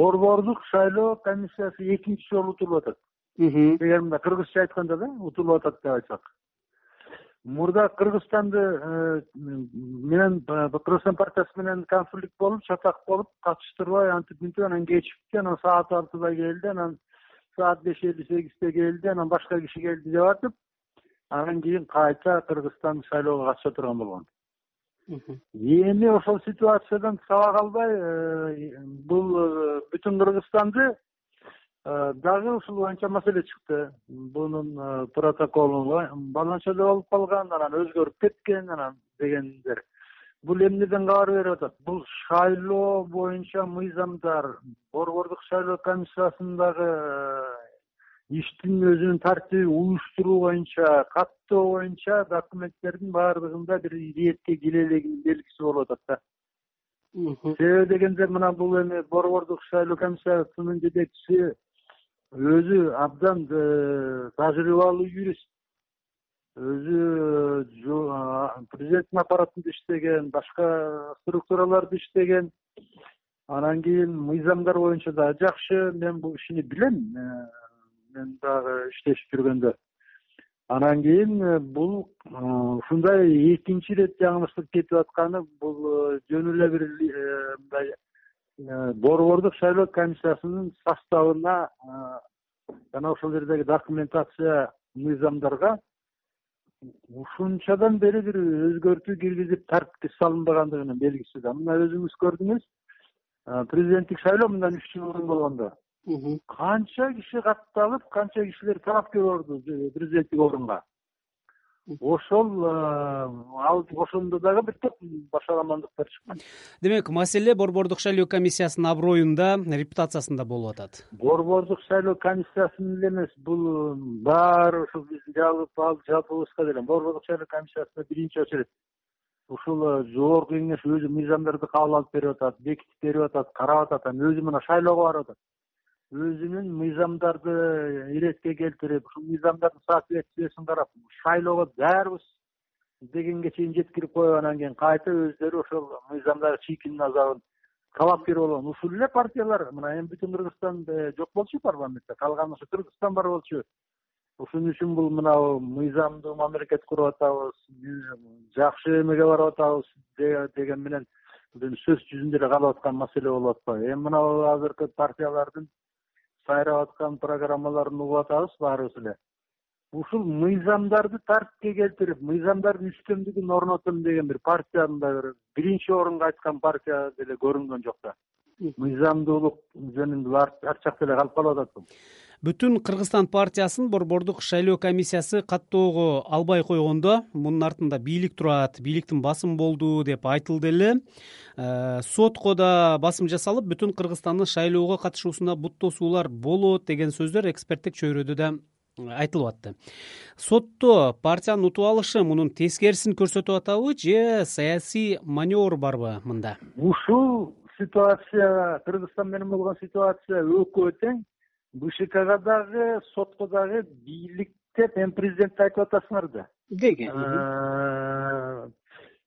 борбордук шайлоо комиссиясы экинчи жолу утулуп атат. Эгер мындай кыргызча айтканда да утулуп атат деп айтсак. Мурда кыргызстанды э, менен кыргызстан партиясы менен конфликт болуп чатак болуп катыштырбай антип мынтип анан кечикти анан саат алтыда келди анан саат беш элүү сегизде келди анан башка киши келди деп атып анан кийин кайта кыргызстан шайлоого катыша турган болгон эми ошол ситуациядан сабак албай э, бул э, бүтүн кыргызстанды э, дагы ушул боюнча маселе чыкты. Бунун протоколу баланча эле болуп калган анан өзгөрүп кеткен анан дегендер. Бул эмнеден кабар берип атат? Бул шайлоо боюнча мыйзамдар борбордук шайлоо комиссиясындагы иштин өзүнүн тартиби уюштуруу боюнча каттоо боюнча документтердин баардыгында бир иретке килелегинин белгиси болуп атат да. Себеби дегенде мына бул эми борбордук шайлоо комиссиясынын жетекчиси өзү абдан э, тажрыйбалуу юрист. Өзү президенттин аппаратында иштеген башка структураларда иштеген. Анан кийин мыйзамдар боюнча дагы жакшы. Мен бул кишини билем э, мен дагы иштешип жүргөндө. Анан кийин э, бул э, ушундай экинчи ирет жаңылыштырып кетип атканы бул э, жөн эле бир мындай борбордук шайлоо комиссиясынын составына жана ошол жердеги документация мыйзамдарга ушунчадан бери бир өзгөртүү киргизип тартипке салынбагандыгынын белгиси да. Мына өзүңүз көрдүңүз президенттик шайлоо мындан үч жыл мурун болгондо канча киши катталып канча кишилер талапкер болду президенттик орунга ошол э, ал ошондо дагы бир топ башаламандыктар чыккан. Демек маселе борбордук шайлоо комиссиясынын аброюнда репутациясында болуп атат. Борбордук шайлоо комиссиясынын эле эмес бул баары ушул биздин жалпыбызга деле борбордук шайлоо комиссиясына биринчи очередь. Ушул э, жогорку кеңеш өзү мыйзамдарды кабыл алып берип атат бекитип берип атат карап атат анан өзү мына шайлоого барып атат өзүнүн мыйзамдарды иретке келтирип ушул мыйзамдардын соответствиесин карап шайлоого даярбыз дегенге чейин жеткирип коюп анан кийин кайта өздөрү ошол мыйзамдагы чийкинин азабын талапкер болгон ушул эле партиялар мына эми бүтүн кыргызстан э, жок болчу парламентте калганы ошо кыргызстан бар болчу. Ушун үчүн бул мынабу мыйзамдуу мамлекет куруп атабыз жакшы эмеге барып атабыз деген менен сөз жүзүндө эле калып аткан маселе болуп атпайбы эми мына азыркы партиялардын сайрап аткан программаларын угуп атабыз баарыбыз эле ушул мыйзамдарды тартипке келтирип мыйзамдардын үстөмдүгүн орнотом деген бир партияны да бир биринчи орунга айткан партия деле көрүнгөн жок да. Мыйзамдуулук жөнүндө ар жакта эле калып калып атат бул бүтүн кыргызстан партиясын борбордук шайлоо комиссиясы каттоого албай койгондо мунун артында бийлик турат бийликтин басымы болду деп айтылды эле. Э, сотко да басым жасалып бүтүн кыргызстандын шайлоого катышуусуна бут тосуулар болот деген сөздөр эксперттик чөйрөдө да айтылып атты сотто партиянын утуп алышы мунун тескерисин көрсөтүп атабы же саясий маневр барбы мында? Ушул ситуация кыргызстан менен болгон ситуация экөө тең бшкга дагы сотко дагы бийлик деп эми президентти айтып атасыңар да. Деги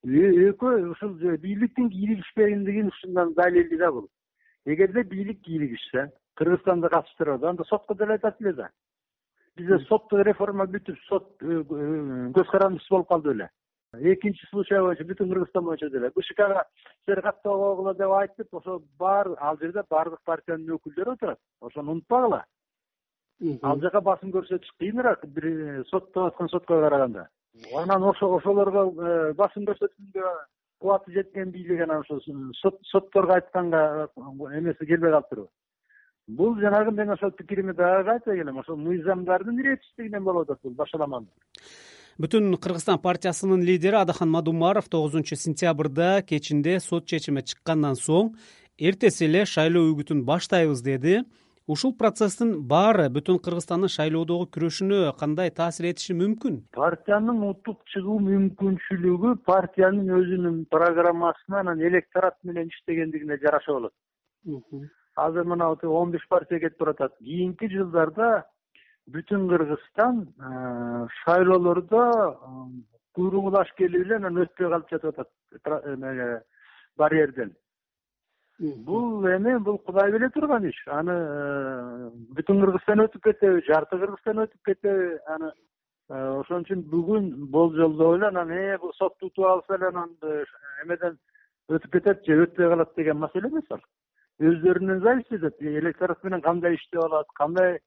экөө ушул бийликтин кийлигишпегендигин ушундан далили да бул. Эгерде бийлик кийлигишсе кыргызстанды катыштырбады анда сотко деле айтат эле да. Бизде соттук реформа бүтүп сот э, э, көз карандысыз болуп калды беле экинчи случай боюнча бүтүн кыргызстан боюнча деле бшкга силер каттабогула деп айтып ошо баары ал жерде баардык партиянын өкүлдөрү отурат. Ошону унутпагыла. Ал жака басым көрсөтүш кыйыныраак бир э, соттоп аткан сотко караганда. Анан ошолорго э, басым көрсөткөнгө кубаты жеткен бийлик анан ошо сотторго айтканга эмеси келбей калыптырбы бул жанагы мен ошол пикиримди дагы айтпай келем. Ошол мыйзамдардын иретсиздигинен болуп атат бул башаламандык бүтүн кыргызстан партиясынын лидери адахан мадумаров тогузунчу сентябрда кечинде сот чечими чыккандан соң эртеси эле шайлоо үгүтүн баштайбыз деди. Ушул процесстин баары бүтүн кыргызстандын шайлоодогу күрөшүнө кандай таасир этиши мүмкүн? Партиянын утуп чыгуу мүмкүнчүлүгү партиянын өзүнүн программасына анан электорат менен иштегендигине жараша болот. Азыр мына он беш партия кетип баратат кийинки жылдарда бүтүн кыргызстан э, шайлоолордо э, куйругу лаш келип эле анан өтпөй калып жатып атат барьерден. Бул эме бул кудай биле турган иш. Аны э, бүтүн кыргызстан өтүп кетеби жарты кыргызстан өтүп кетеби аны э, ошон үчүн бүгүн болжолдоп эле анан э бул сотту утуп алса эле анан эмеден өтүп кетет же өтпөй калат деген маселе эмес ал. Өздөрүнөн зависить этет электорат менен кандай иштеп алат кандай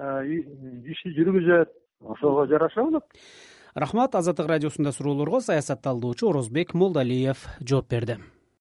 ишти жүргүзөт ошого жараша болот. Рахмат азаттык радиосунда суроолорго саясатталдоочу орозбек молдалиев жооп берди